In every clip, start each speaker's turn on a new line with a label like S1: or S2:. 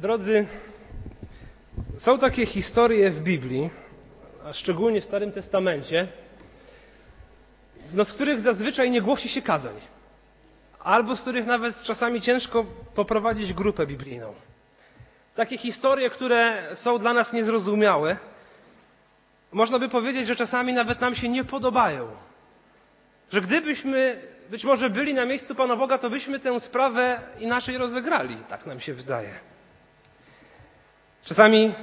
S1: Drodzy, są takie historie w Biblii, a szczególnie w Starym Testamencie, no, z których zazwyczaj nie głosi się kazań, albo z których nawet czasami ciężko poprowadzić grupę biblijną. Takie historie, które są dla nas niezrozumiałe, można by powiedzieć, że czasami nawet nam się nie podobają. Że gdybyśmy być może byli na miejscu Pana Boga, to byśmy tę sprawę inaczej rozegrali, tak nam się wydaje. Czasami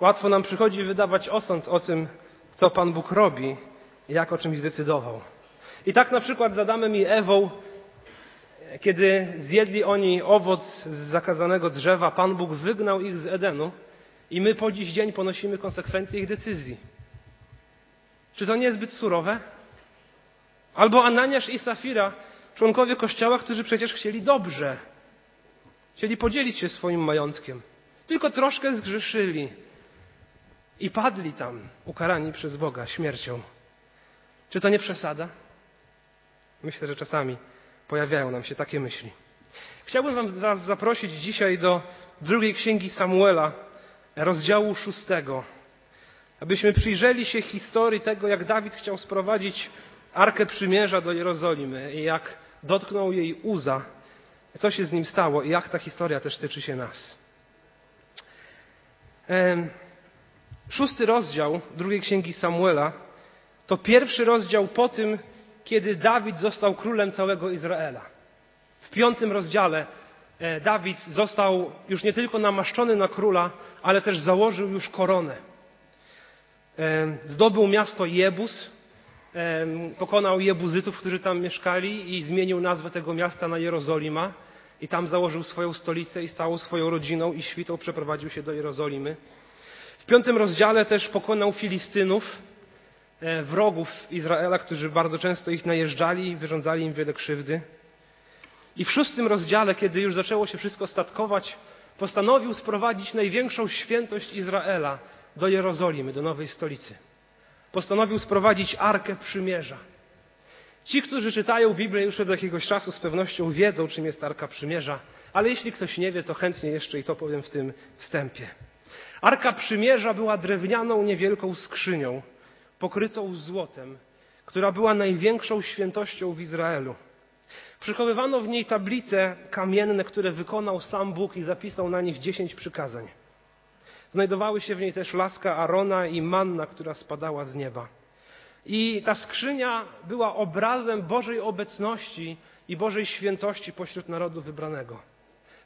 S1: łatwo nam przychodzi wydawać osąd o tym, co Pan Bóg robi i jak o czymś zdecydował. I tak na przykład z Adamem i Ewą, kiedy zjedli oni owoc z zakazanego drzewa, Pan Bóg wygnał ich z Edenu i my po dziś dzień ponosimy konsekwencje ich decyzji. Czy to nie jest zbyt surowe? Albo Ananiasz i Safira, członkowie kościoła, którzy przecież chcieli dobrze. Chcieli podzielić się swoim majątkiem. Tylko troszkę zgrzeszyli i padli tam, ukarani przez Boga śmiercią. Czy to nie przesada? Myślę, że czasami pojawiają nam się takie myśli. Chciałbym Wam Was zaprosić dzisiaj do drugiej księgi Samuela, rozdziału szóstego, abyśmy przyjrzeli się historii tego, jak Dawid chciał sprowadzić Arkę Przymierza do Jerozolimy i jak dotknął jej Uza, co się z nim stało i jak ta historia też tyczy się nas. Szósty rozdział drugiej księgi Samuela to pierwszy rozdział po tym, kiedy Dawid został królem całego Izraela. W piątym rozdziale e, Dawid został już nie tylko namaszczony na króla, ale też założył już koronę. Zdobył miasto Jebus, pokonał Jebuzytów, którzy tam mieszkali i zmienił nazwę tego miasta na Jerozolima i tam założył swoją stolicę i z całą swoją rodziną i świtą przeprowadził się do Jerozolimy. W piątym rozdziale też pokonał Filistynów, e, wrogów Izraela, którzy bardzo często ich najeżdżali i wyrządzali im wiele krzywdy. I w szóstym rozdziale, kiedy już zaczęło się wszystko statkować, postanowił sprowadzić największą świętość Izraela do Jerozolimy, do nowej stolicy postanowił sprowadzić Arkę Przymierza. Ci, którzy czytają Biblię już od jakiegoś czasu, z pewnością wiedzą, czym jest Arka Przymierza, ale jeśli ktoś nie wie, to chętnie jeszcze i to powiem w tym wstępie. Arka Przymierza była drewnianą, niewielką skrzynią, pokrytą złotem, która była największą świętością w Izraelu. Przechowywano w niej tablice kamienne, które wykonał sam Bóg i zapisał na nich dziesięć przykazań. Znajdowały się w niej też laska Arona i manna, która spadała z nieba. I ta skrzynia była obrazem Bożej obecności i Bożej świętości pośród narodu wybranego.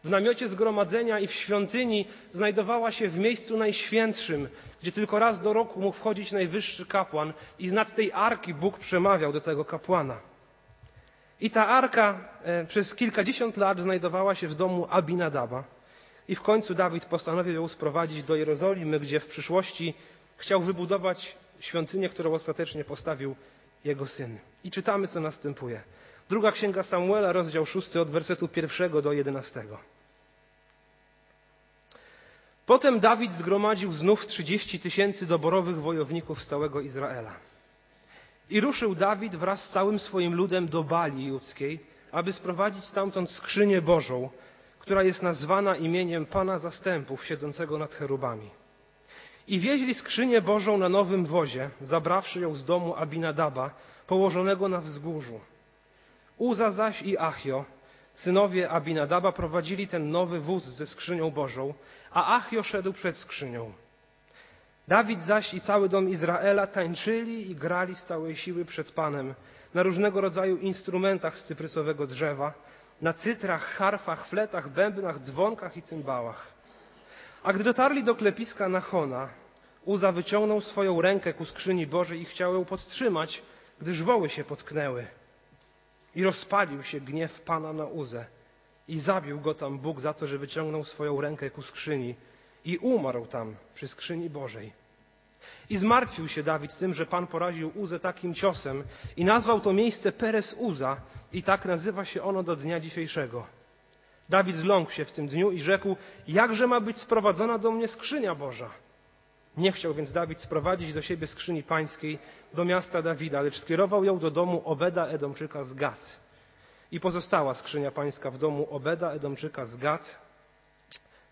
S1: W namiocie zgromadzenia i w świątyni znajdowała się w miejscu najświętszym, gdzie tylko raz do roku mógł wchodzić najwyższy kapłan i z nad tej arki Bóg przemawiał do tego kapłana. I ta arka e, przez kilkadziesiąt lat znajdowała się w domu Abinadaba. I w końcu Dawid postanowił ją sprowadzić do Jerozolimy, gdzie w przyszłości chciał wybudować świątynię, którą ostatecznie postawił jego syn. I czytamy, co następuje. Druga księga Samuela, rozdział szósty, od wersetu pierwszego do jedenastego. Potem Dawid zgromadził znów trzydzieści tysięcy doborowych wojowników z całego Izraela. I ruszył Dawid wraz z całym swoim ludem do Bali judzkiej, aby sprowadzić stamtąd skrzynię Bożą, która jest nazwana imieniem Pana Zastępów siedzącego nad cherubami. I wieźli skrzynię Bożą na nowym wozie, zabrawszy ją z domu Abinadaba, położonego na wzgórzu. Uza zaś i Achio, synowie Abinadaba, prowadzili ten nowy wóz ze skrzynią Bożą, a Achio szedł przed skrzynią. Dawid zaś i cały dom Izraela tańczyli i grali z całej siły przed Panem na różnego rodzaju instrumentach z cyprysowego drzewa, na cytrach, harfach, fletach, bębnach, dzwonkach i cymbałach. A gdy dotarli do klepiska Nachona, Uza wyciągnął swoją rękę ku skrzyni Bożej i chciał ją podtrzymać, gdyż woły się potknęły. I rozpalił się gniew Pana na Uzę. I zabił go tam Bóg za to, że wyciągnął swoją rękę ku skrzyni. I umarł tam przy skrzyni Bożej. I zmartwił się Dawid z tym, że Pan poraził Uzę takim ciosem i nazwał to miejsce Peres Uza i tak nazywa się ono do dnia dzisiejszego. Dawid zląkł się w tym dniu i rzekł, jakże ma być sprowadzona do mnie skrzynia Boża. Nie chciał więc Dawid sprowadzić do siebie skrzyni pańskiej do miasta Dawida, lecz skierował ją do domu Obeda Edomczyka z Gad. I pozostała skrzynia pańska w domu Obeda Edomczyka z Gad.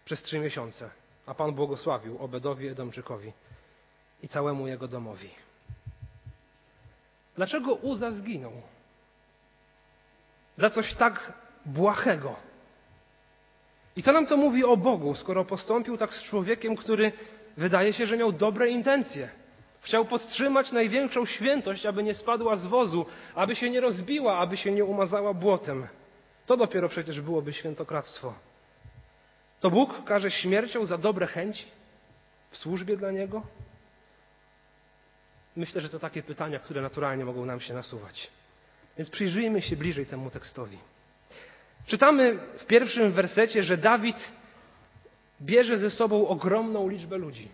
S1: przez trzy miesiące, a Pan błogosławił Obedowi Edomczykowi i całemu jego domowi. Dlaczego Uza zginął? Za coś tak błahego. I co nam to mówi o Bogu, skoro postąpił tak z człowiekiem, który wydaje się, że miał dobre intencje? Chciał podtrzymać największą świętość, aby nie spadła z wozu, aby się nie rozbiła, aby się nie umazała błotem. To dopiero przecież byłoby świętokradztwo. To Bóg każe śmiercią za dobre chęci w służbie dla Niego? Myślę, że to takie pytania, które naturalnie mogą nam się nasuwać. Więc przyjrzyjmy się bliżej temu tekstowi. Czytamy w pierwszym wersecie, że Dawid bierze ze sobą ogromną liczbę ludzi.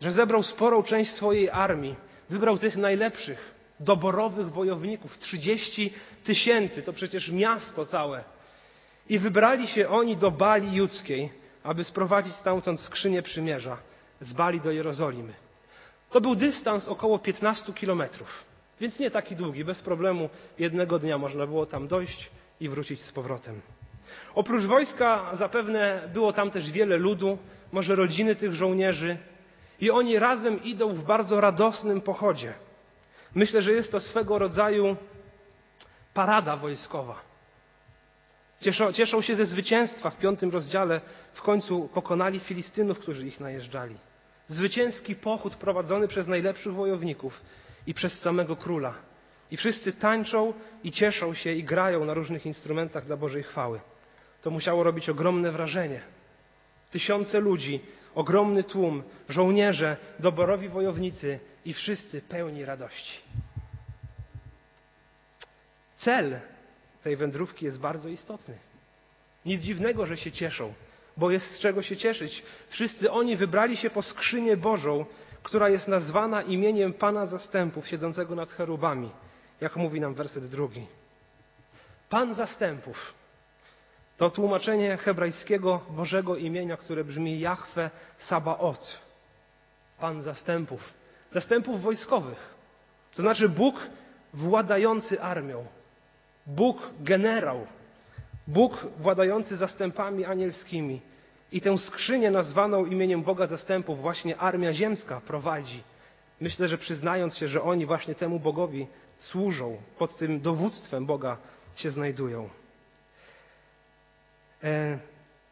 S1: Że zebrał sporą część swojej armii, wybrał tych najlepszych, doborowych wojowników, 30 tysięcy, to przecież miasto całe. I wybrali się oni do Bali Judzkiej, aby sprowadzić stamtąd skrzynię przymierza z Bali do Jerozolimy. To był dystans około 15 kilometrów, więc nie taki długi, bez problemu jednego dnia można było tam dojść i wrócić z powrotem. Oprócz wojska zapewne było tam też wiele ludu, może rodziny tych żołnierzy, i oni razem idą w bardzo radosnym pochodzie. Myślę, że jest to swego rodzaju parada wojskowa. Cieszą, cieszą się ze zwycięstwa w piątym rozdziale. W końcu pokonali Filistynów, którzy ich najeżdżali. Zwycięski pochód prowadzony przez najlepszych wojowników i przez samego króla. I wszyscy tańczą i cieszą się i grają na różnych instrumentach dla Bożej chwały. To musiało robić ogromne wrażenie. Tysiące ludzi, ogromny tłum, żołnierze, doborowi wojownicy i wszyscy pełni radości. Cel tej wędrówki jest bardzo istotny. Nic dziwnego, że się cieszą, bo jest z czego się cieszyć. Wszyscy oni wybrali się po skrzynię Bożą, która jest nazwana imieniem Pana Zastępów, siedzącego nad cherubami, jak mówi nam werset drugi. Pan Zastępów to tłumaczenie hebrajskiego Bożego imienia, które brzmi Jahwe Sabaot. Pan Zastępów. Zastępów wojskowych. To znaczy Bóg władający armią. Bóg generał. Bóg władający zastępami anielskimi. I tę skrzynię nazwaną imieniem Boga zastępów właśnie armia ziemska prowadzi. Myślę, że przyznając się, że oni właśnie temu Bogowi służą, pod tym dowództwem Boga się znajdują. E,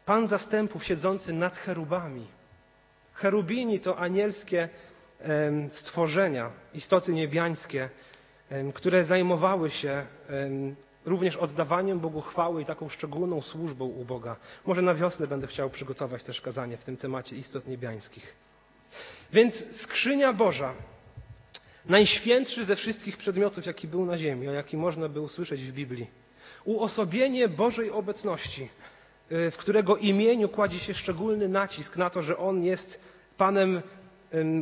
S1: Pan zastępów siedzący nad cherubami. Cherubini to anielskie stworzenia, istoty niebiańskie, które zajmowały się również oddawaniem Bogu chwały i taką szczególną służbą u Boga. Może na wiosnę będę chciał przygotować też kazanie w tym temacie istot niebiańskich. Więc skrzynia Boża, najświętszy ze wszystkich przedmiotów, jaki był na ziemi, o jaki można by usłyszeć w Biblii, uosobienie Bożej obecności, w którego imieniu kładzie się szczególny nacisk na to, że On jest Panem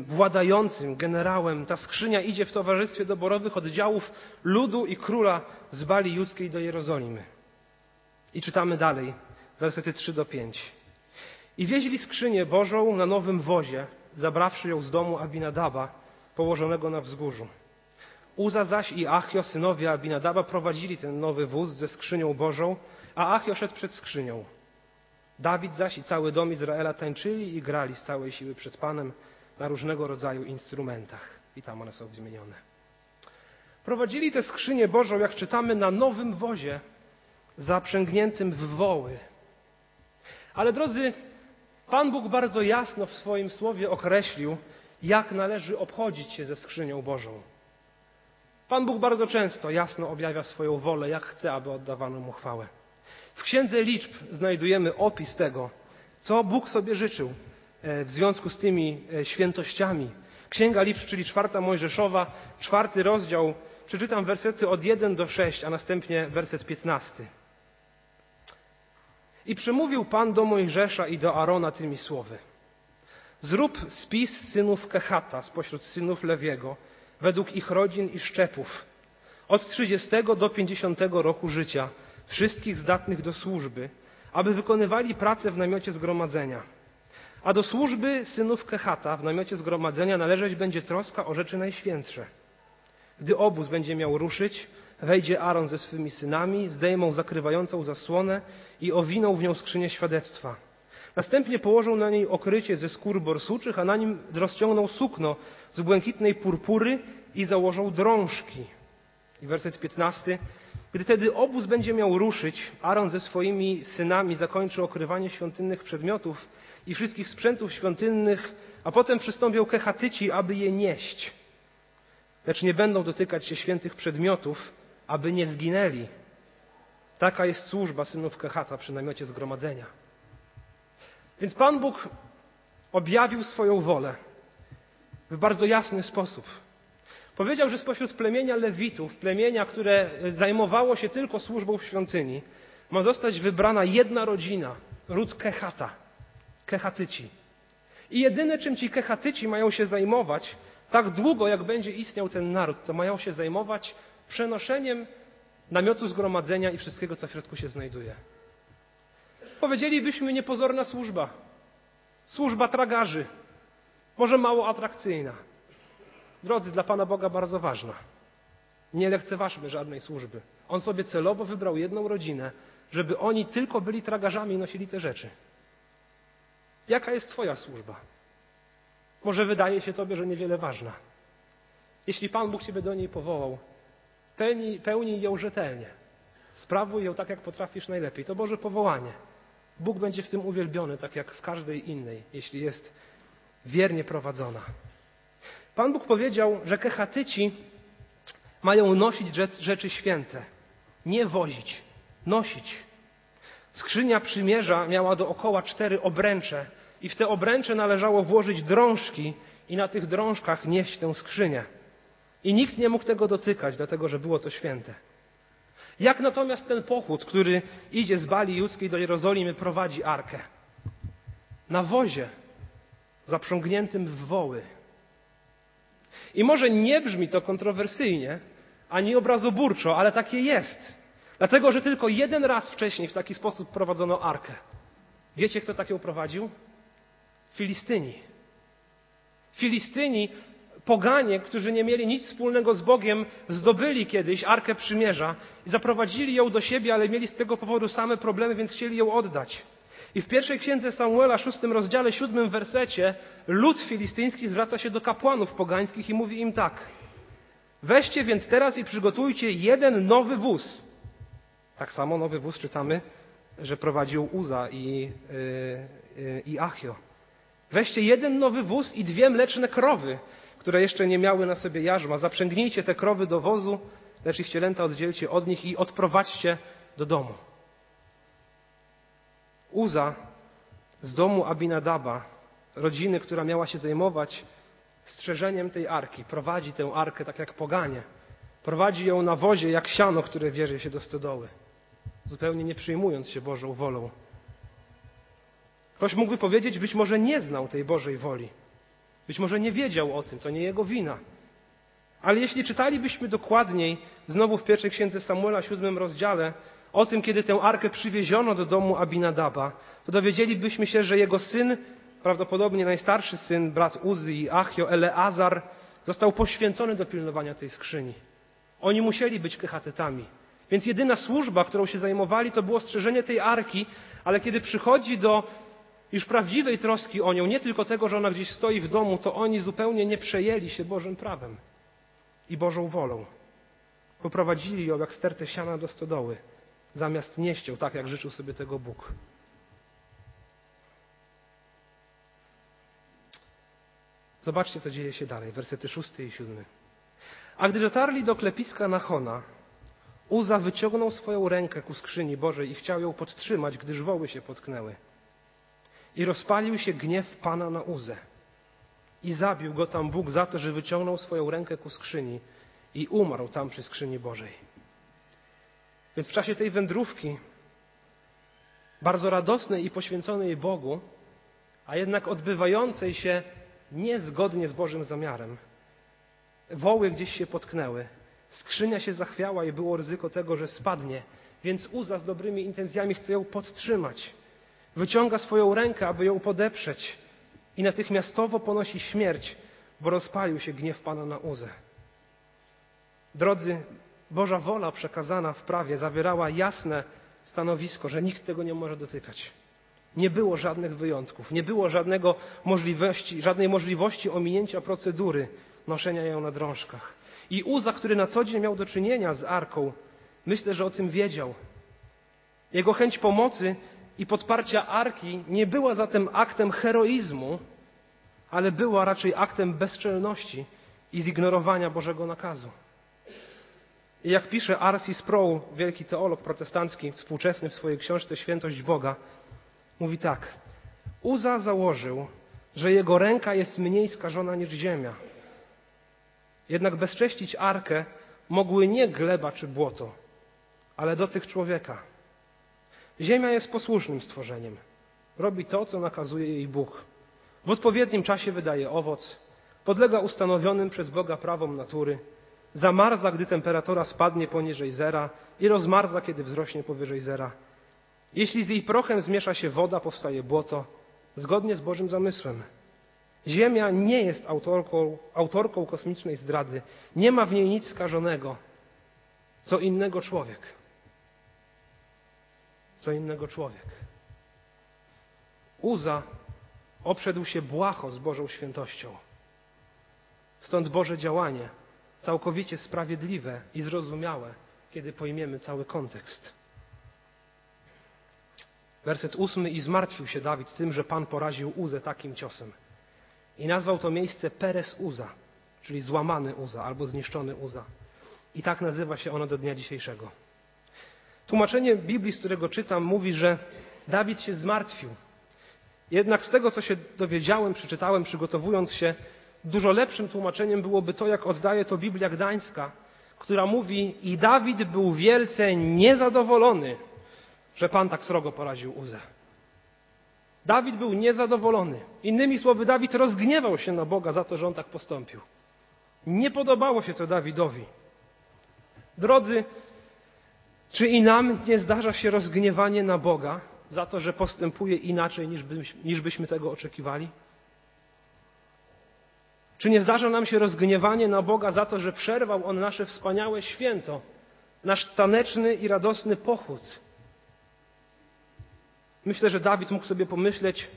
S1: władającym, generałem. Ta skrzynia idzie w towarzystwie doborowych oddziałów ludu i króla z Bali Judzkiej do Jerozolimy. I czytamy dalej, wersety 3 do 5. I wieźli skrzynię Bożą na nowym wozie, zabrawszy ją z domu Abinadaba, położonego na wzgórzu. Uza zaś i Achio, synowie Abinadaba, prowadzili ten nowy wóz ze skrzynią Bożą, a Achio szedł przed skrzynią. Dawid zaś i cały dom Izraela tańczyli i grali z całej siły przed Panem, na różnego rodzaju instrumentach. I tam one są wymienione. Prowadzili tę skrzynię Bożą, jak czytamy, na nowym wozie zaprzęgniętym w woły. Ale drodzy, Pan Bóg bardzo jasno w swoim słowie określił, jak należy obchodzić się ze skrzynią Bożą. Pan Bóg bardzo często jasno objawia swoją wolę, jak chce, aby oddawano mu chwałę. W Księdze Liczb znajdujemy opis tego, co Bóg sobie życzył E, w związku z tymi e, świętościami. Księga Liczb, czyli czwarta Mojżeszowa, czwarty rozdział, przeczytam wersety od 1 do 6, a następnie werset 15. I przemówił Pan do Mojżesza i do Arona tymi słowy. Zrób spis synów Kehata spośród synów Lewiego, według ich rodzin i szczepów, od 30 do 50 roku życia, wszystkich zdatnych do służby, aby wykonywali pracę w namiocie zgromadzenia a do służby synów Kehata w namiocie zgromadzenia należeć będzie troska o rzeczy najświętsze. Gdy obóz będzie miał ruszyć, wejdzie Aaron ze swymi synami, zdejmą zakrywającą zasłonę i owiną w nią skrzynię świadectwa. Następnie położył na niej okrycie ze skór borsuczych, a na nim rozciągnął sukno z błękitnej purpury i założył drążki. I werset 15. Gdy tedy obóz będzie miał ruszyć, Aaron ze swoimi synami zakończy okrywanie świątynnych przedmiotów i wszystkich sprzętów świątynnych, a potem przystąpią kechatyci, aby je nieść. Lecz nie będą dotykać się świętych przedmiotów, aby nie zginęli. Taka jest służba synów Kehata przy namiocie zgromadzenia. Więc Pan Bóg objawił swoją wolę w bardzo jasny sposób. Powiedział, że spośród plemienia Lewitów, plemienia, które zajmowało się tylko służbą w świątyni, ma zostać wybrana jedna rodzina, ród Kehata, Kehatyci. I jedyne, czym ci Kehatyci mają się zajmować, tak długo jak będzie istniał ten naród, to mają się zajmować przenoszeniem namiotu zgromadzenia i wszystkiego, co w środku się znajduje. Powiedzielibyśmy niepozorna służba. Służba tragarzy. Może mało atrakcyjna. Drodzy, dla Pana Boga bardzo ważna. Nie lekceważmy żadnej służby. On sobie celowo wybrał jedną rodzinę, żeby oni tylko byli tragarzami i nosili te rzeczy. Jaka jest Twoja służba? Może wydaje się Tobie, że niewiele ważna. Jeśli Pan Bóg Ciebie do niej powołał, pełnij, ją rzetelnie. Sprawuj ją tak, jak potrafisz najlepiej. To Boże powołanie. Bóg będzie w tym uwielbiony, tak jak w każdej innej, jeśli jest wiernie prowadzona. Pan Bóg powiedział, że kechatyci mają nosić rzeczy święte, nie wozić, nosić. Skrzynia przymierza miała dookoła cztery obręcze i w te obręcze należało włożyć drążki i na tych drążkach nieść tę skrzynię. I nikt nie mógł tego dotykać, dlatego że było to święte. Jak natomiast ten pochód, który idzie z Bali Judzkiej do Jerozolimy, prowadzi arkę? Na wozie, zaprzągniętym w woły. I może nie brzmi to kontrowersyjnie, ani obrazoburczo, ale takie jest. Dlatego, że tylko jeden raz wcześniej w taki sposób prowadzono arkę. Wiecie, kto tak ją prowadził? Filistyni. Filistyni poganie, którzy nie mieli nic wspólnego z Bogiem, zdobyli kiedyś Arkę Przymierza i zaprowadzili ją do siebie, ale mieli z tego powodu same problemy, więc chcieli ją oddać. I w pierwszej księdze Samuela, szóstym rozdziale, siódmym wersecie, lud filistyński zwraca się do kapłanów pogańskich i mówi im tak. Weźcie więc teraz i przygotujcie jeden nowy wóz. Tak samo nowy wóz czytamy, że prowadził Uza i, yy, yy, i Achio. Weźcie jeden nowy wóz i dwie mleczne krowy, które jeszcze nie miały na sobie jarzma. Zaprzęgnijcie te krowy do wozu, lecz ich cielęta oddzielcie od nich i odprowadźcie do domu. Uza z domu Abinadaba, rodziny, która miała się zajmować strzeżeniem tej arki, prowadzi tę arkę tak jak poganie. Prowadzi ją na wozie jak siano, które wierzy się do stodoły, zupełnie nie przyjmując się Bożą wolą. Ktoś mógłby powiedzieć, być może nie znał tej Bożej woli. Być może nie wiedział o tym, to nie jego wina. Ale jeśli czytalibyśmy dokładniej, znowu w pierwszej księdze Samuela, siódmym rozdziale, o tym, kiedy tę arkę przywieziono do domu Abinadaba, to dowiedzielibyśmy się, że jego syn, prawdopodobnie najstarszy syn, brat Uzy i Achio, Eleazar, został poświęcony do pilnowania tej skrzyni. Oni musieli być kechatetami. Więc jedyna służba, którą się zajmowali, to było strzeżenie tej arki, ale kiedy przychodzi do już prawdziwej troski o nią, nie tylko tego, że ona gdzieś stoi w domu, to oni zupełnie nie przejęli się Bożym prawem i Bożą wolą. Poprowadzili ją jak stertę siana do stodoły, zamiast nieść ją tak, jak życzył sobie tego Bóg. Zobaczcie, co dzieje się dalej, wersety szósty i siódmy. A gdy dotarli do klepiska Nachona, Uza wyciągnął swoją rękę ku skrzyni Bożej i chciał ją podtrzymać, gdyż woły się potknęły. I rozpalił się gniew Pana na Uzę. I zabił go tam Bóg za to, że wyciągnął swoją rękę ku skrzyni i umarł tam przy skrzyni Bożej. Więc w czasie tej wędrówki, bardzo radosnej i poświęconej Bogu, a jednak odbywającej się niezgodnie z Bożym zamiarem, woły gdzieś się potknęły, skrzynia się zachwiała i było ryzyko tego, że spadnie, więc Uza z dobrymi intencjami chce ją podtrzymać. Wyciąga swoją rękę, aby ją podeprzeć. I natychmiastowo ponosi śmierć, bo rozpalił się gniew Pana na Uzę. Drodzy, Boża wola przekazana w prawie zawierała jasne stanowisko, że nikt tego nie może dotykać. Nie było żadnych wyjątków, nie było żadnego możliwości, żadnej możliwości ominięcia procedury noszenia ją na drążkach. I Uza, który na co dzień miał do czynienia z arką, myślę, że o tym wiedział. Jego chęć pomocy i podparcia arki nie była zatem aktem heroizmu, ale była raczej aktem bezczelności i zignorowania Bożego nakazu. I jak pisze R.C. Sproul, wielki teolog protestancki, współczesny w swojej książce Świętość Boga, mówi tak. Uza założył, że jego ręka jest mniej skażona niż ziemia. Jednak bezcześcić arkę mogły nie gleba czy błoto, ale dotyk człowieka. Ziemia jest posłusznym stworzeniem. Robi to, co nakazuje jej Bóg. W odpowiednim czasie wydaje owoc, podlega ustanowionym przez Boga prawom natury, zamarza, gdy temperatura spadnie poniżej zera i rozmarza, kiedy wzrośnie powyżej zera. Jeśli z jej prochem zmiesza się woda, powstaje błoto, zgodnie z Bożym zamysłem. Ziemia nie jest autorką, autorką kosmicznej zdrady. Nie ma w niej nic skażonego, co innego człowiek. Co innego człowiek. Uza obszedł się błaho z Bożą świętością. Stąd Boże działanie, całkowicie sprawiedliwe i zrozumiałe, kiedy pojmiemy cały kontekst. Werset ósmy i zmartwił się Dawid tym, że Pan poraził Uzę takim ciosem. I nazwał to miejsce Peres Uza, czyli złamany Uza albo zniszczony Uza. I tak nazywa się ono do dnia dzisiejszego. Tłumaczenie Biblii, z którego czytam, mówi, że Dawid się zmartwił. Jednak z tego, co się dowiedziałem, przeczytałem, przygotowując się, dużo lepszym tłumaczeniem byłoby to, jak oddaje to Biblia Gdańska, która mówi: I Dawid był wielce niezadowolony, że Pan tak srogo poraził Uzę. Dawid był niezadowolony. Innymi słowy, Dawid rozgniewał się na Boga za to, że on tak postąpił. Nie podobało się to Dawidowi. Drodzy, czy i nam nie zdarza się rozgniewanie na Boga za to, że postępuje inaczej niż, niż byśmy tego oczekiwali? Czy nie zdarza nam się rozgniewanie na Boga za to, że przerwał On nasze wspaniałe święto, nasz taneczny i radosny pochód? Myślę, że Dawid mógł sobie pomyśleć: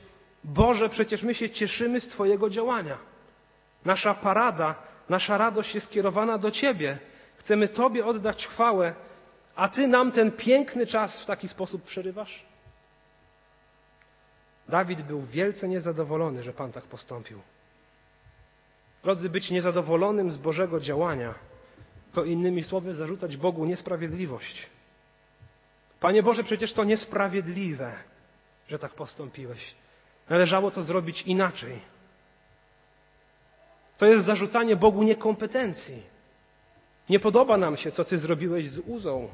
S1: Boże, przecież my się cieszymy z Twojego działania. Nasza parada, nasza radość jest skierowana do Ciebie. Chcemy Tobie oddać chwałę, a Ty nam ten piękny czas w taki sposób przerywasz? Dawid był wielce niezadowolony, że Pan tak postąpił. Drodzy, być niezadowolonym z Bożego działania, to innymi słowy zarzucać Bogu niesprawiedliwość. Panie Boże, przecież to niesprawiedliwe, że tak postąpiłeś. Należało to zrobić inaczej. To jest zarzucanie Bogu niekompetencji. Nie podoba nam się, co Ty zrobiłeś z Uzą.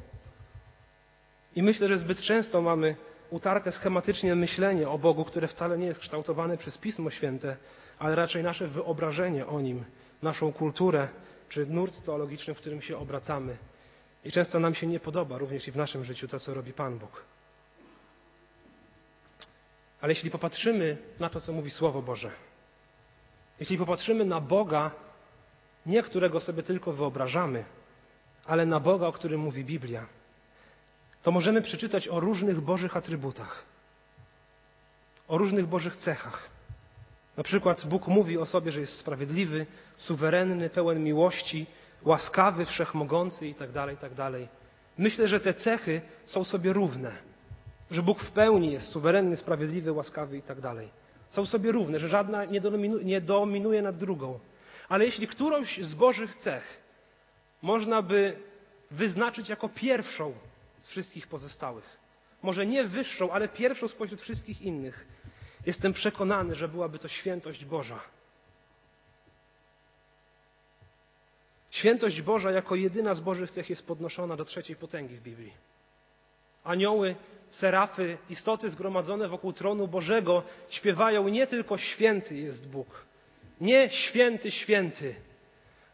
S1: I myślę, że zbyt często mamy utarte schematycznie myślenie o Bogu, które wcale nie jest kształtowane przez Pismo Święte, ale raczej nasze wyobrażenie o Nim, naszą kulturę czy nurt teologiczny, w którym się obracamy. I często nam się nie podoba również i w naszym życiu to, co robi Pan Bóg. Ale jeśli popatrzymy na to, co mówi Słowo Boże, jeśli popatrzymy na Boga, nie którego sobie tylko wyobrażamy, ale na Boga, o którym mówi Biblia, to możemy przeczytać o różnych Bożych atrybutach, o różnych Bożych cechach. Na przykład Bóg mówi o sobie, że jest sprawiedliwy, suwerenny, pełen miłości, łaskawy, wszechmogący itd., tak itd. Tak Myślę, że te cechy są sobie równe, że Bóg w pełni jest suwerenny, sprawiedliwy, łaskawy itd. Tak są sobie równe, że żadna nie, nie dominuje nad drugą. Ale jeśli którąś z Bożych cech można by wyznaczyć jako pierwszą z wszystkich pozostałych, może nie wyższą, ale pierwszą spośród wszystkich innych, Jestem przekonany, że byłaby to świętość Boża. Świętość Boża jako jedyna z Bożych cech jest podnoszona do trzeciej potęgi w Biblii. Anioły, serafy, istoty zgromadzone wokół tronu Bożego śpiewają nie tylko święty jest Bóg. Nie święty, święty,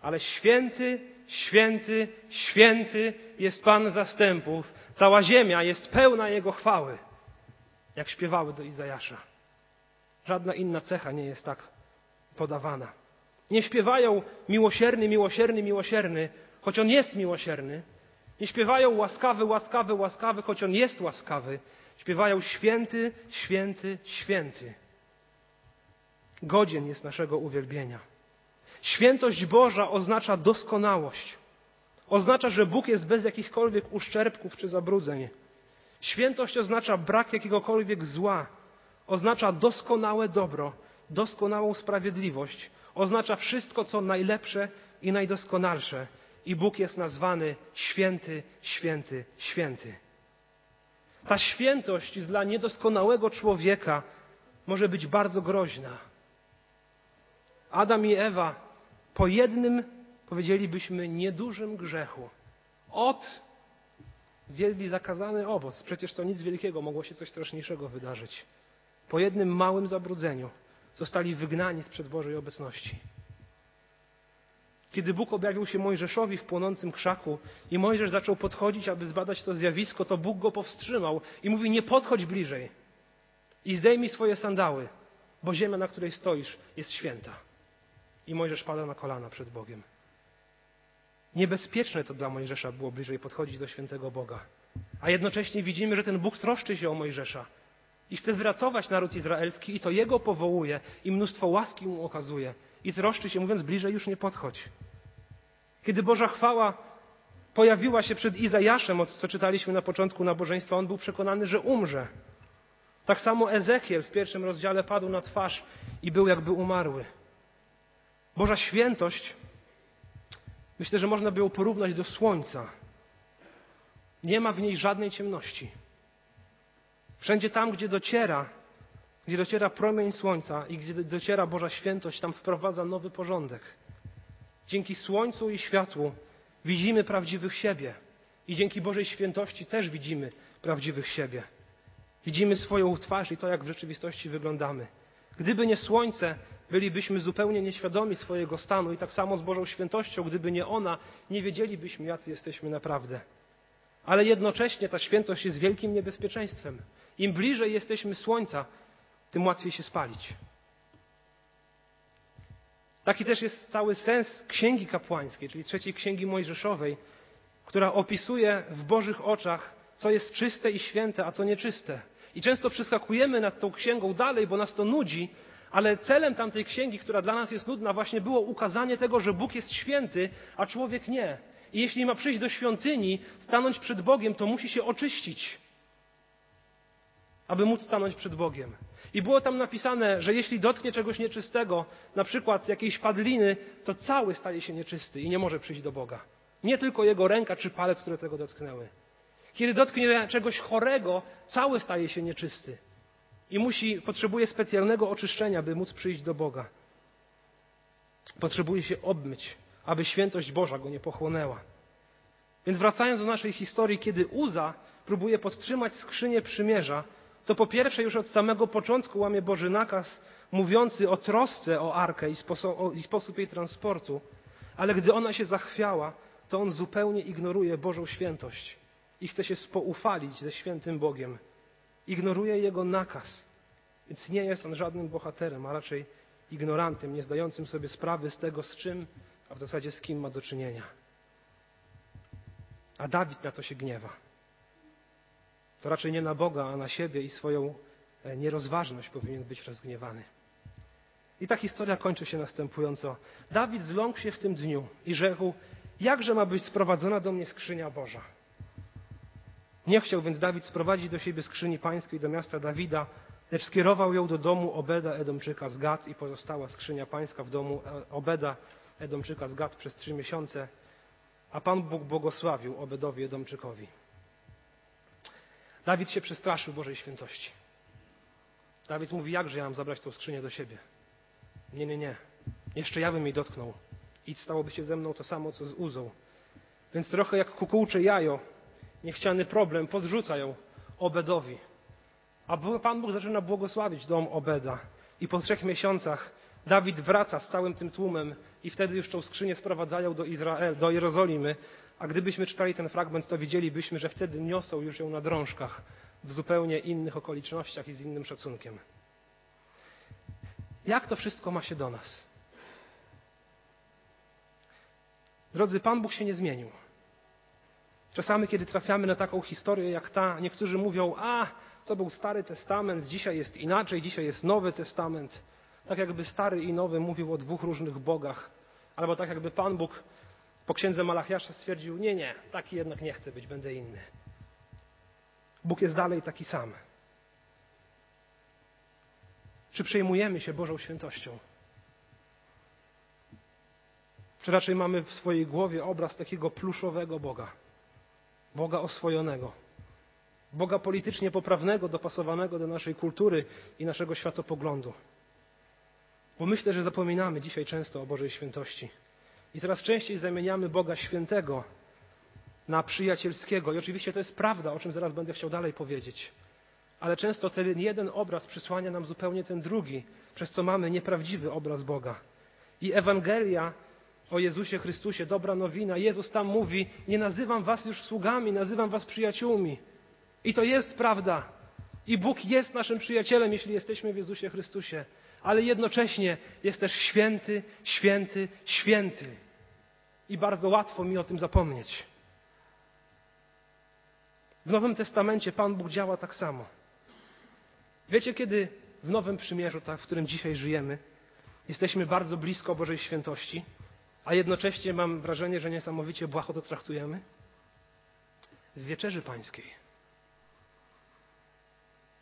S1: ale święty, święty, święty jest Pan zastępów. Cała ziemia jest pełna Jego chwały, jak śpiewały do Izajasza. Żadna inna cecha nie jest tak podawana. Nie śpiewają miłosierny, miłosierny, miłosierny, choć On jest miłosierny. Nie śpiewają łaskawy, łaskawy, łaskawy, choć On jest łaskawy. Śpiewają święty, święty, święty. Godzien jest naszego uwielbienia. Świętość Boża oznacza doskonałość. Oznacza, że Bóg jest bez jakichkolwiek uszczerbków czy zabrudzeń. Świętość oznacza brak jakiegokolwiek zła. Oznacza doskonałe dobro, doskonałą sprawiedliwość. Oznacza wszystko, co najlepsze i najdoskonalsze. I Bóg jest nazwany święty, święty, święty. Ta świętość dla niedoskonałego człowieka może być bardzo groźna. Adam i Ewa po jednym, powiedzielibyśmy, niedużym grzechu od zjedli zakazany owoc. Przecież to nic wielkiego, mogło się coś straszniejszego wydarzyć. Po jednym małym zabrudzeniu zostali wygnani sprzed Bożej obecności. Kiedy Bóg objawił się Mojżeszowi w płonącym krzaku i Mojżesz zaczął podchodzić, aby zbadać to zjawisko, to Bóg go powstrzymał i mówi: Nie podchodź bliżej i zdejmij swoje sandały, bo ziemia, na której stoisz, jest święta. I Mojżesz pada na kolana przed Bogiem. Niebezpieczne to dla Mojżesza było bliżej podchodzić do świętego Boga. A jednocześnie widzimy, że ten Bóg troszczy się o Mojżesza i chce wyratować naród izraelski i to Jego powołuje i mnóstwo łaski mu okazuje i troszczy się, mówiąc bliżej już nie podchodź. Kiedy Boża chwała pojawiła się przed Izajaszem, co czytaliśmy na początku nabożeństwa, on był przekonany, że umrze. Tak samo Ezechiel w pierwszym rozdziale padł na twarz i był jakby umarły. Boża świętość, myślę, że można by ją porównać do słońca. Nie ma w niej żadnej ciemności. Wszędzie tam, gdzie dociera, gdzie dociera promień słońca i gdzie dociera Boża świętość, tam wprowadza nowy porządek. Dzięki słońcu i światłu widzimy prawdziwych siebie. I dzięki Bożej świętości też widzimy prawdziwych siebie. Widzimy swoją twarz i to, jak w rzeczywistości wyglądamy. Gdyby nie słońce, bylibyśmy zupełnie nieświadomi swojego stanu i tak samo z Bożą świętością, gdyby nie ona, nie wiedzielibyśmy, jacy jesteśmy naprawdę. Ale jednocześnie ta świętość jest wielkim niebezpieczeństwem. Im bliżej jesteśmy słońca, tym łatwiej się spalić. Taki też jest cały sens Księgi Kapłańskiej, czyli trzeciej Księgi Mojżeszowej, która opisuje w Bożych oczach, co jest czyste i święte, a co nieczyste. I często przeskakujemy nad tą księgą dalej, bo nas to nudzi, ale celem tamtej księgi, która dla nas jest nudna, właśnie było ukazanie tego, że Bóg jest święty, a człowiek nie. I jeśli ma przyjść do świątyni, stanąć przed Bogiem, to musi się oczyścić, aby móc stanąć przed Bogiem. I było tam napisane, że jeśli dotknie czegoś nieczystego, na przykład jakiejś padliny, to cały staje się nieczysty i nie może przyjść do Boga. Nie tylko jego ręka czy palec, które tego dotknęły. Kiedy dotknie czegoś chorego, cały staje się nieczysty i musi, potrzebuje specjalnego oczyszczenia, by móc przyjść do Boga. Potrzebuje się obmyć, aby świętość Boża go nie pochłonęła. Więc wracając do naszej historii, kiedy Uza próbuje podtrzymać skrzynię przymierza, to po pierwsze już od samego początku łamie Boży nakaz mówiący o trosce o arkę i sposób, o, i sposób jej transportu, ale gdy ona się zachwiała, to on zupełnie ignoruje Bożą świętość i chce się spoufalić ze świętym Bogiem. Ignoruje Jego nakaz, więc nie jest on żadnym bohaterem, a raczej ignorantem, nie zdającym sobie sprawy z tego, z czym, a w zasadzie z kim ma do czynienia. A Dawid na to się gniewa. To raczej nie na Boga, a na siebie i swoją e, nierozważność powinien być rozgniewany. I ta historia kończy się następująco. Dawid zląkł się w tym dniu i rzekł, jakże ma być sprowadzona do mnie skrzynia Boża. Nie chciał więc Dawid sprowadzić do siebie skrzyni pańskiej do miasta Dawida, lecz skierował ją do domu Obeda Edomczyka z Gad i pozostała skrzynia pańska w domu e, Obeda Edomczyka z Gad przez trzy miesiące, a Pan Bóg błogosławił Obedowi Edomczykowi. Dawid się przestraszył Bożej świętości. Dawid mówi, jakże ja mam zabrać tą skrzynię do siebie? Nie, nie, nie. Jeszcze ja bym jej dotknął. I stałoby się ze mną to samo, co z Uzą. Więc trochę jak kukułcze jajo, niechciany problem, podrzuca ją Obedowi. A Pan Bóg zaczyna błogosławić dom Obeda. I po trzech miesiącach Dawid wraca z całym tym tłumem i wtedy już tą skrzynię sprowadzają do, Izrael, do Jerozolimy, a gdybyśmy czytali ten fragment, to widzielibyśmy, że wtedy niosą już ją na drążkach w zupełnie innych okolicznościach i z innym szacunkiem. Jak to wszystko ma się do nas? Drodzy, Pan Bóg się nie zmienił. Czasami, kiedy trafiamy na taką historię jak ta, niektórzy mówią, a to był Stary Testament, dzisiaj jest inaczej, dzisiaj jest Nowy Testament. Tak jakby Stary i Nowy mówił o dwóch różnych bogach. Albo tak jakby Pan Bóg po księdze Malachiasza stwierdził, nie, nie, taki jednak nie chcę być, będę inny. Bóg jest dalej taki sam. Czy przejmujemy się Bożą świętością? Czy raczej mamy w swojej głowie obraz takiego pluszowego Boga? Boga oswojonego. Boga politycznie poprawnego, dopasowanego do naszej kultury i naszego światopoglądu. Bo myślę, że zapominamy dzisiaj często o Bożej świętości. I coraz częściej zamieniamy Boga świętego na przyjacielskiego. I oczywiście to jest prawda, o czym zaraz będę chciał dalej powiedzieć. Ale często ten jeden obraz przysłania nam zupełnie ten drugi, przez co mamy nieprawdziwy obraz Boga. I Ewangelia o Jezusie Chrystusie, dobra nowina. Jezus tam mówi: Nie nazywam was już sługami, nazywam was przyjaciółmi. I to jest prawda. I Bóg jest naszym przyjacielem, jeśli jesteśmy w Jezusie Chrystusie. Ale jednocześnie jest też święty, święty, święty. I bardzo łatwo mi o tym zapomnieć. W Nowym Testamencie Pan Bóg działa tak samo. Wiecie, kiedy w Nowym Przymierzu, tak, w którym dzisiaj żyjemy, jesteśmy bardzo blisko Bożej świętości, a jednocześnie mam wrażenie, że niesamowicie błaho to traktujemy? W Wieczerzy Pańskiej.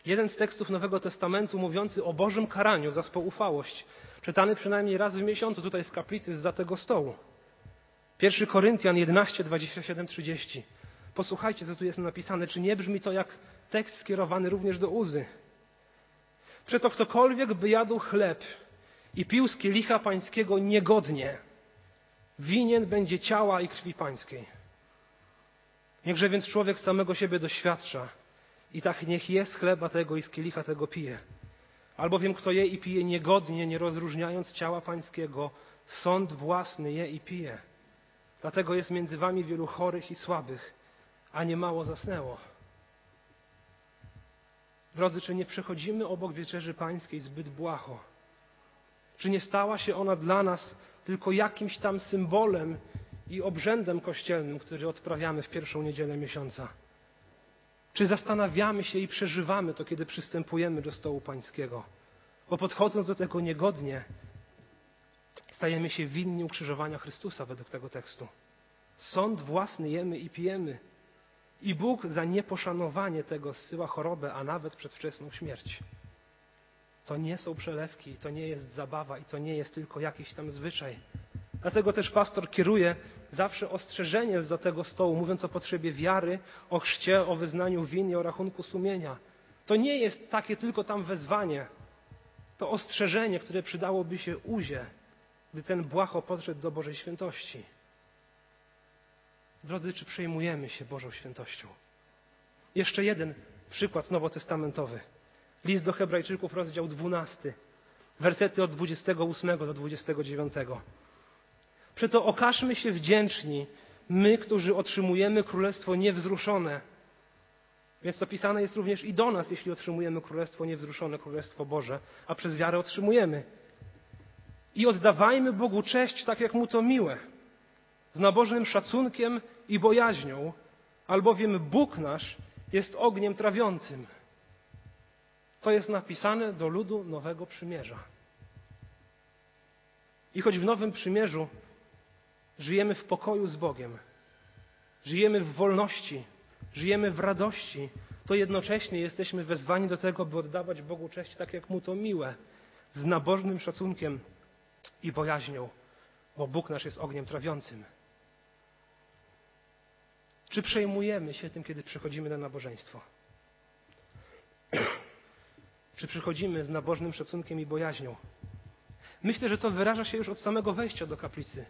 S1: Jeden z tekstów Nowego Testamentu mówiący o Bożym karaniu za spoufałość, czytany przynajmniej raz w miesiącu tutaj w kaplicy za tego stołu. 1 Koryntian 11, 27, 30. Posłuchajcie, co tu jest napisane. Czy nie brzmi to jak tekst skierowany również do Uzy? Przeto ktokolwiek by jadł chleb i pił z kielicha pańskiego niegodnie, winien będzie ciała i krwi pańskiej. Niechże więc człowiek samego siebie doświadcza i tak niech je z chleba tego i z kielicha tego pije. Albowiem kto je i pije niegodnie, nie rozróżniając ciała pańskiego, sąd własny je i pije. Dlatego jest między wami wielu chorych i słabych, a nie mało zasnęło. Drodzy, czy nie przechodzimy obok wieczerzy pańskiej zbyt błaho? Czy nie stała się ona dla nas tylko jakimś tam symbolem i obrzędem kościelnym, który odprawiamy w pierwszą niedzielę miesiąca? Czy zastanawiamy się i przeżywamy to, kiedy przystępujemy do stołu pańskiego? Bo podchodząc do tego niegodnie, stajemy się winni ukrzyżowania Chrystusa według tego tekstu. Sąd własny jemy i pijemy. I Bóg za nieposzanowanie tego zsyła chorobę, a nawet przedwczesną śmierć. To nie są przelewki, to nie jest zabawa i to nie jest tylko jakiś tam zwyczaj. Dlatego też pastor kieruje zawsze ostrzeżenie za tego stołu, mówiąc o potrzebie wiary, o chrzcie, o wyznaniu win i o rachunku sumienia. To nie jest takie tylko tam wezwanie. To ostrzeżenie, które przydałoby się uzie, gdy ten błaho podszedł do Bożej świętości. Drodzy, czy przejmujemy się Bożą świętością? Jeszcze jeden przykład nowotestamentowy. List do Hebrajczyków, rozdział 12, wersety od 28 do 29. Przeto okażmy się wdzięczni, my, którzy otrzymujemy królestwo niewzruszone. Więc to pisane jest również i do nas, jeśli otrzymujemy królestwo niewzruszone, królestwo Boże, a przez wiarę otrzymujemy. I oddawajmy Bogu cześć, tak jak mu to miłe, z nabożnym szacunkiem i bojaźnią, albowiem Bóg nasz jest ogniem trawiącym. To jest napisane do ludu Nowego Przymierza. I choć w Nowym Przymierzu żyjemy w pokoju z Bogiem, żyjemy w wolności, żyjemy w radości, to jednocześnie jesteśmy wezwani do tego, by oddawać Bogu cześć tak, jak Mu to miłe, z nabożnym szacunkiem i bojaźnią, bo Bóg nasz jest ogniem trawiącym. Czy przejmujemy się tym, kiedy przychodzimy na nabożeństwo? Czy przychodzimy z nabożnym szacunkiem i bojaźnią? Myślę, że to wyraża się już od samego wejścia do kaplicy.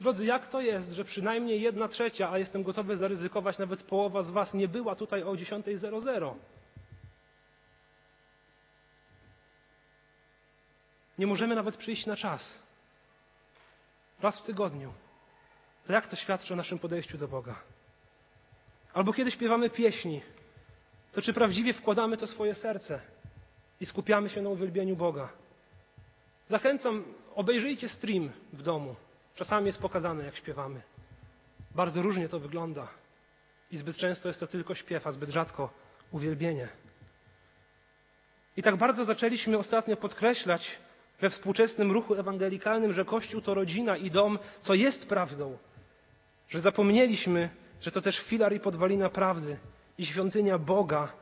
S1: Drodzy, jak to jest, że przynajmniej jedna trzecia, a jestem gotowy zaryzykować nawet połowa z Was, nie była tutaj o 10.00? Nie możemy nawet przyjść na czas. Raz w tygodniu. To jak to świadczy o naszym podejściu do Boga? Albo kiedy śpiewamy pieśni, to czy prawdziwie wkładamy to swoje serce i skupiamy się na uwielbieniu Boga? Zachęcam, obejrzyjcie stream w domu. Czasami jest pokazane, jak śpiewamy. Bardzo różnie to wygląda. I zbyt często jest to tylko śpiew, a zbyt rzadko uwielbienie. I tak bardzo zaczęliśmy ostatnio podkreślać we współczesnym ruchu ewangelikalnym, że Kościół to rodzina i dom, co jest prawdą, że zapomnieliśmy, że to też filar i podwalina prawdy i świątynia Boga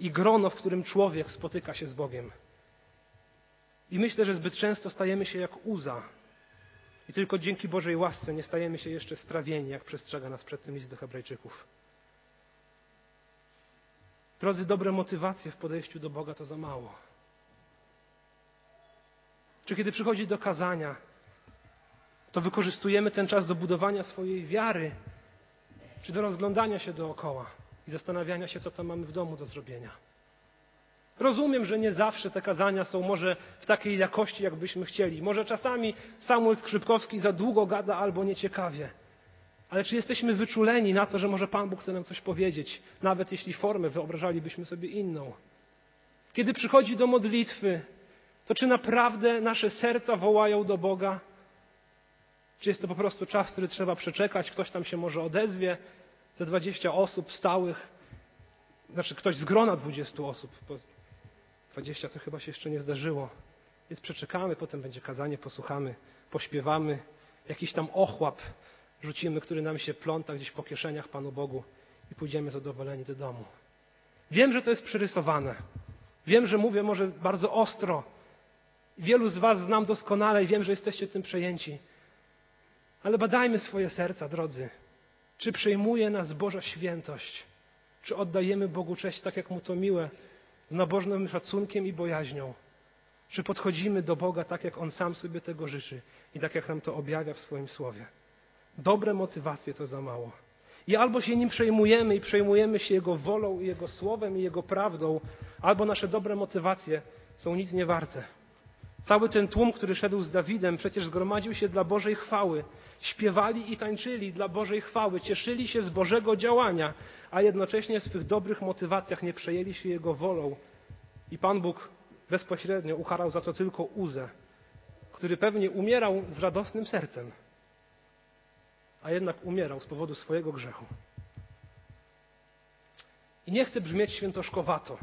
S1: i grono, w którym człowiek spotyka się z Bogiem. I myślę, że zbyt często stajemy się jak uza. I tylko dzięki Bożej łasce nie stajemy się jeszcze strawieni, jak przestrzega nas przed tym list do Hebrajczyków. Drodzy, dobre motywacje w podejściu do Boga to za mało. Czy kiedy przychodzi do kazania, to wykorzystujemy ten czas do budowania swojej wiary, czy do rozglądania się dookoła i zastanawiania się, co tam mamy w domu do zrobienia. Rozumiem, że nie zawsze te kazania są może w takiej jakości, jakbyśmy chcieli. Może czasami Samuel Skrzypkowski za długo gada albo nieciekawie. Ale czy jesteśmy wyczuleni na to, że może Pan Bóg chce nam coś powiedzieć, nawet jeśli formę wyobrażalibyśmy sobie inną? Kiedy przychodzi do modlitwy, to czy naprawdę nasze serca wołają do Boga? Czy jest to po prostu czas, który trzeba przeczekać, ktoś tam się może odezwie, ze 20 osób stałych, znaczy ktoś z grona 20 osób, 20 to chyba się jeszcze nie zdarzyło. Więc przeczekamy, potem będzie kazanie, posłuchamy, pośpiewamy, jakiś tam ochłap rzucimy, który nam się pląta gdzieś po kieszeniach Panu Bogu i pójdziemy zadowoleni do domu. Wiem, że to jest przyrysowane. Wiem, że mówię może bardzo ostro. Wielu z Was znam doskonale i wiem, że jesteście tym przejęci. Ale badajmy swoje serca, drodzy. Czy przejmuje nas Boża świętość? Czy oddajemy Bogu cześć tak, jak Mu to miłe, z nabożnym szacunkiem i bojaźnią? Czy podchodzimy do Boga tak, jak On sam sobie tego życzy i tak, jak nam to objawia w swoim słowie? Dobre motywacje to za mało. I albo się nim przejmujemy i przejmujemy się Jego wolą Jego słowem i Jego prawdą, albo nasze dobre motywacje są nic nie warte. Cały ten tłum, który szedł z Dawidem, przecież zgromadził się dla Bożej chwały. Śpiewali i tańczyli dla Bożej chwały, cieszyli się z Bożego działania, a jednocześnie w swych dobrych motywacjach nie przejęli się Jego wolą. I Pan Bóg bezpośrednio ukarał za to tylko Uzę, który pewnie umierał z radosnym sercem, a jednak umierał z powodu swojego grzechu. I nie chcę brzmieć świętoszkowato,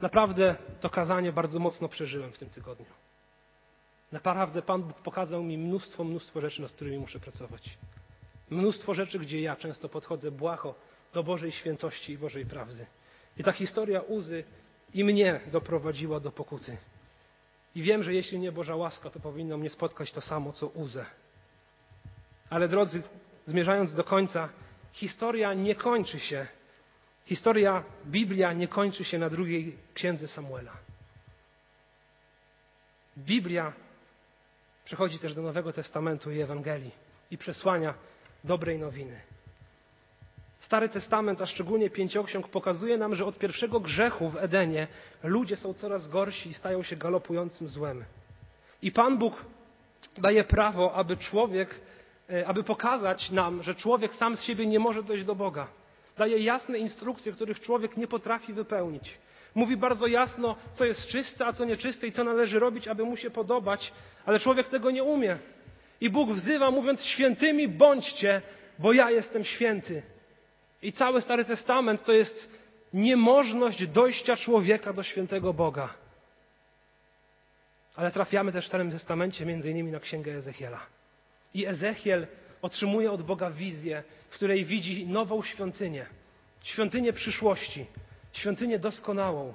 S1: Naprawdę to kazanie bardzo mocno przeżyłem w tym tygodniu. Naprawdę Pan Bóg pokazał mi mnóstwo, mnóstwo rzeczy, nad którymi muszę pracować. Mnóstwo rzeczy, gdzie ja często podchodzę błaho do Bożej świętości i Bożej prawdy. I ta historia Uzy i mnie doprowadziła do pokuty. I wiem, że jeśli nie Boża łaska, to powinno mnie spotkać to samo, co Uzę. Ale drodzy, zmierzając do końca, historia nie kończy się Historia, Biblia nie kończy się na drugiej księdze Samuela. Biblia przechodzi też do Nowego Testamentu i Ewangelii i przesłania dobrej nowiny. Stary Testament, a szczególnie Pięcioksiąg, pokazuje nam, że od pierwszego grzechu w Edenie ludzie są coraz gorsi i stają się galopującym złem. I Pan Bóg daje prawo, aby człowiek, e, aby pokazać nam, że człowiek sam z siebie nie może dojść do Boga. Daje jasne instrukcje, których człowiek nie potrafi wypełnić. Mówi bardzo jasno, co jest czyste, a co nieczyste i co należy robić, aby mu się podobać, ale człowiek tego nie umie. I Bóg wzywa, mówiąc: Świętymi bądźcie, bo ja jestem święty. I cały Stary Testament to jest niemożność dojścia człowieka do świętego Boga. Ale trafiamy też w Starym Testamencie między innymi na Księgę Ezechiela. I Ezechiel otrzymuje od Boga wizję, w której widzi nową świątynię, świątynię przyszłości, świątynię doskonałą.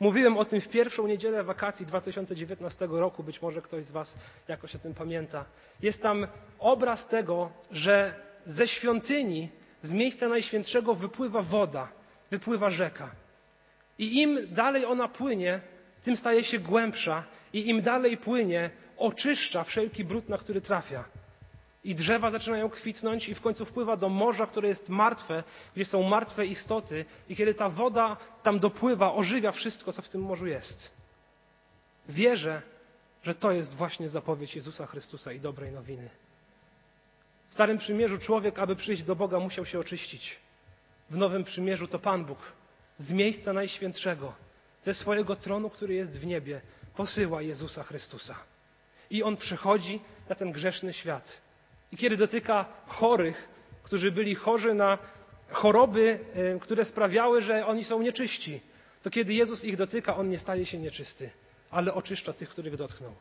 S1: Mówiłem o tym w pierwszą niedzielę wakacji 2019 roku, być może ktoś z Was jakoś o tym pamięta. Jest tam obraz tego, że ze świątyni, z miejsca najświętszego wypływa woda, wypływa rzeka. I im dalej ona płynie, tym staje się głębsza, i im dalej płynie, oczyszcza wszelki brud, na który trafia. I drzewa zaczynają kwitnąć i w końcu wpływa do morza, które jest martwe, gdzie są martwe istoty i kiedy ta woda tam dopływa, ożywia wszystko, co w tym morzu jest. Wierzę, że to jest właśnie zapowiedź Jezusa Chrystusa i dobrej nowiny. W Starym Przymierzu człowiek, aby przyjść do Boga, musiał się oczyścić. W Nowym Przymierzu to Pan Bóg z miejsca Najświętszego, ze swojego tronu, który jest w niebie, posyła Jezusa Chrystusa. I On przychodzi na ten grzeszny świat i kiedy dotyka chorych, którzy byli chorzy na choroby, które sprawiały, że oni są nieczyści, to kiedy Jezus ich dotyka, on nie staje się nieczysty, ale oczyszcza tych, których dotknął.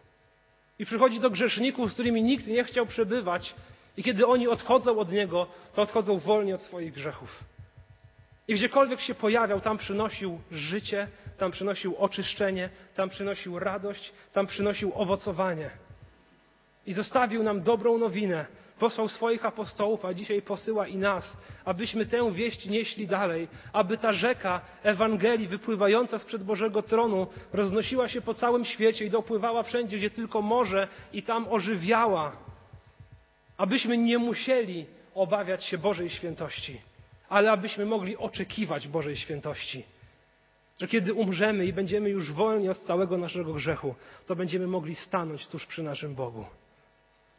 S1: I przychodzi do grzeszników, z którymi nikt nie chciał przebywać, i kiedy oni odchodzą od niego, to odchodzą wolni od swoich grzechów. I gdziekolwiek się pojawiał, tam przynosił życie, tam przynosił oczyszczenie, tam przynosił radość, tam przynosił owocowanie. I zostawił nam dobrą nowinę. Posłał swoich apostołów, a dzisiaj posyła i nas, abyśmy tę wieść nieśli dalej, aby ta rzeka Ewangelii wypływająca sprzed Bożego tronu roznosiła się po całym świecie i dopływała wszędzie, gdzie tylko może i tam ożywiała. Abyśmy nie musieli obawiać się Bożej świętości ale abyśmy mogli oczekiwać Bożej świętości. Że kiedy umrzemy i będziemy już wolni od całego naszego grzechu, to będziemy mogli stanąć tuż przy naszym Bogu.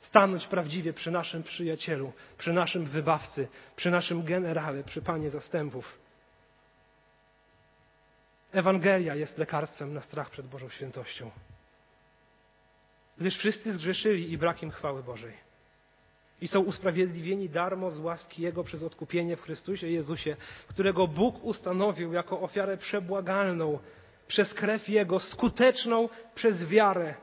S1: Stanąć prawdziwie przy naszym przyjacielu, przy naszym wybawcy, przy naszym generale, przy Panie zastępów. Ewangelia jest lekarstwem na strach przed Bożą świętością. Gdyż wszyscy zgrzeszyli i brak im chwały Bożej i są usprawiedliwieni darmo z łaski Jego przez odkupienie w Chrystusie Jezusie, którego Bóg ustanowił jako ofiarę przebłagalną przez krew Jego, skuteczną przez wiarę,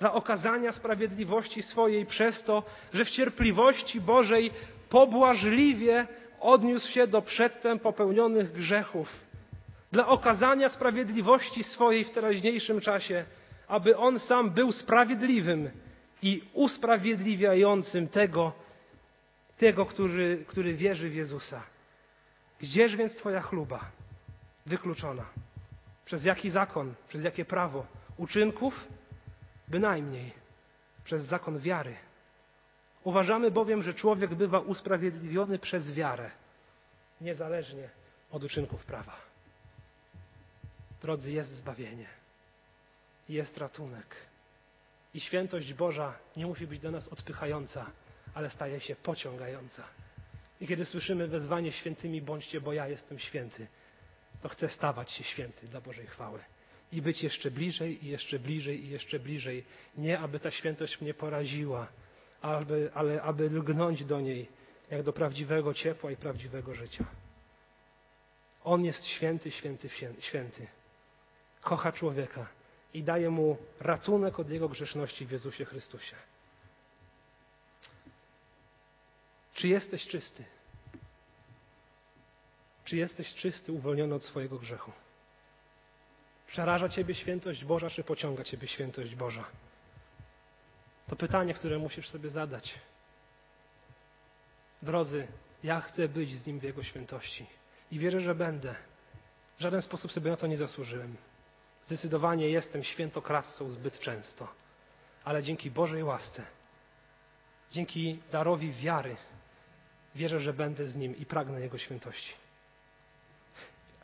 S1: dla okazania sprawiedliwości swojej przez to, że w cierpliwości Bożej pobłażliwie odniósł się do przedtem popełnionych grzechów, dla okazania sprawiedliwości swojej w teraźniejszym czasie, aby On sam był sprawiedliwym i usprawiedliwiającym tego, tego który, który wierzy w Jezusa. Gdzież więc Twoja chluba? Wykluczona. Przez jaki zakon? Przez jakie prawo? Uczynków? Bynajmniej. Przez zakon wiary. Uważamy bowiem, że człowiek bywa usprawiedliwiony przez wiarę, niezależnie od uczynków prawa. Drodzy, jest zbawienie, jest ratunek. I świętość Boża nie musi być dla nas odpychająca, ale staje się pociągająca. I kiedy słyszymy wezwanie świętymi bądźcie, bo ja jestem święty, to chcę stawać się święty dla Bożej chwały. I być jeszcze bliżej, i jeszcze bliżej, i jeszcze bliżej. Nie, aby ta świętość mnie poraziła, aby, ale aby lgnąć do niej, jak do prawdziwego ciepła i prawdziwego życia. On jest święty, święty, święty. Kocha człowieka i daje mu ratunek od jego grzeszności w Jezusie Chrystusie. Czy jesteś czysty? Czy jesteś czysty, uwolniony od swojego grzechu? Przeraża Ciebie świętość Boża, czy pociąga Ciebie świętość Boża? To pytanie, które musisz sobie zadać. Drodzy, ja chcę być z Nim w Jego świętości i wierzę, że będę. W żaden sposób sobie na to nie zasłużyłem. Zdecydowanie jestem świętokradcą zbyt często, ale dzięki Bożej łasce, dzięki darowi wiary, wierzę, że będę z Nim i pragnę Jego świętości.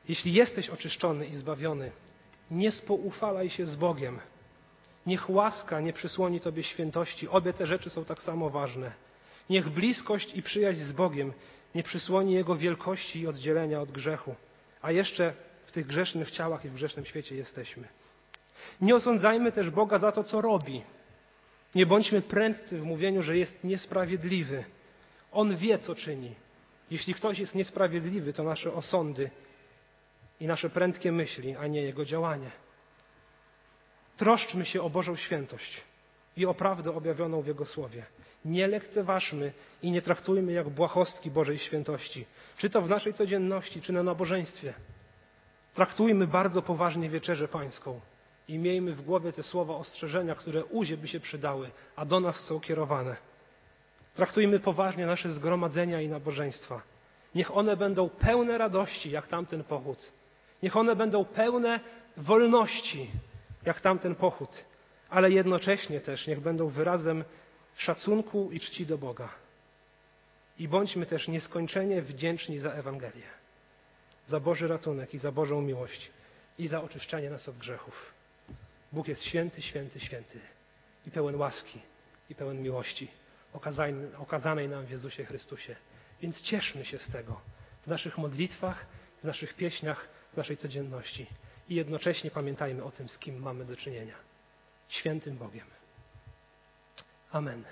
S1: Jeśli jesteś oczyszczony i zbawiony, nie spoufalaj się z Bogiem. Niech łaska nie przysłoni Tobie świętości. Obie te rzeczy są tak samo ważne. Niech bliskość i przyjaźń z Bogiem nie przysłoni Jego wielkości i oddzielenia od grzechu. A jeszcze w tych grzesznych ciałach i w grzesznym świecie jesteśmy. Nie osądzajmy też Boga za to, co robi. Nie bądźmy prędcy w mówieniu, że jest niesprawiedliwy. On wie, co czyni. Jeśli ktoś jest niesprawiedliwy, to nasze osądy i nasze prędkie myśli, a nie jego działanie. Troszczmy się o Bożą świętość i o prawdę objawioną w Jego Słowie. Nie lekceważmy i nie traktujmy jak błahostki Bożej świętości, czy to w naszej codzienności, czy na nabożeństwie. Traktujmy bardzo poważnie wieczerzę pańską i miejmy w głowie te słowa ostrzeżenia, które uzie by się przydały, a do nas są kierowane. Traktujmy poważnie nasze zgromadzenia i nabożeństwa. Niech one będą pełne radości, jak tamten pochód. Niech one będą pełne wolności, jak tamten pochód, ale jednocześnie też niech będą wyrazem szacunku i czci do Boga. I bądźmy też nieskończenie wdzięczni za Ewangelię za Boży ratunek i za Bożą miłość i za oczyszczanie nas od grzechów. Bóg jest święty, święty, święty i pełen łaski i pełen miłości okazanej nam w Jezusie Chrystusie. Więc cieszmy się z tego w naszych modlitwach, w naszych pieśniach, w naszej codzienności i jednocześnie pamiętajmy o tym, z kim mamy do czynienia. Świętym Bogiem. Amen.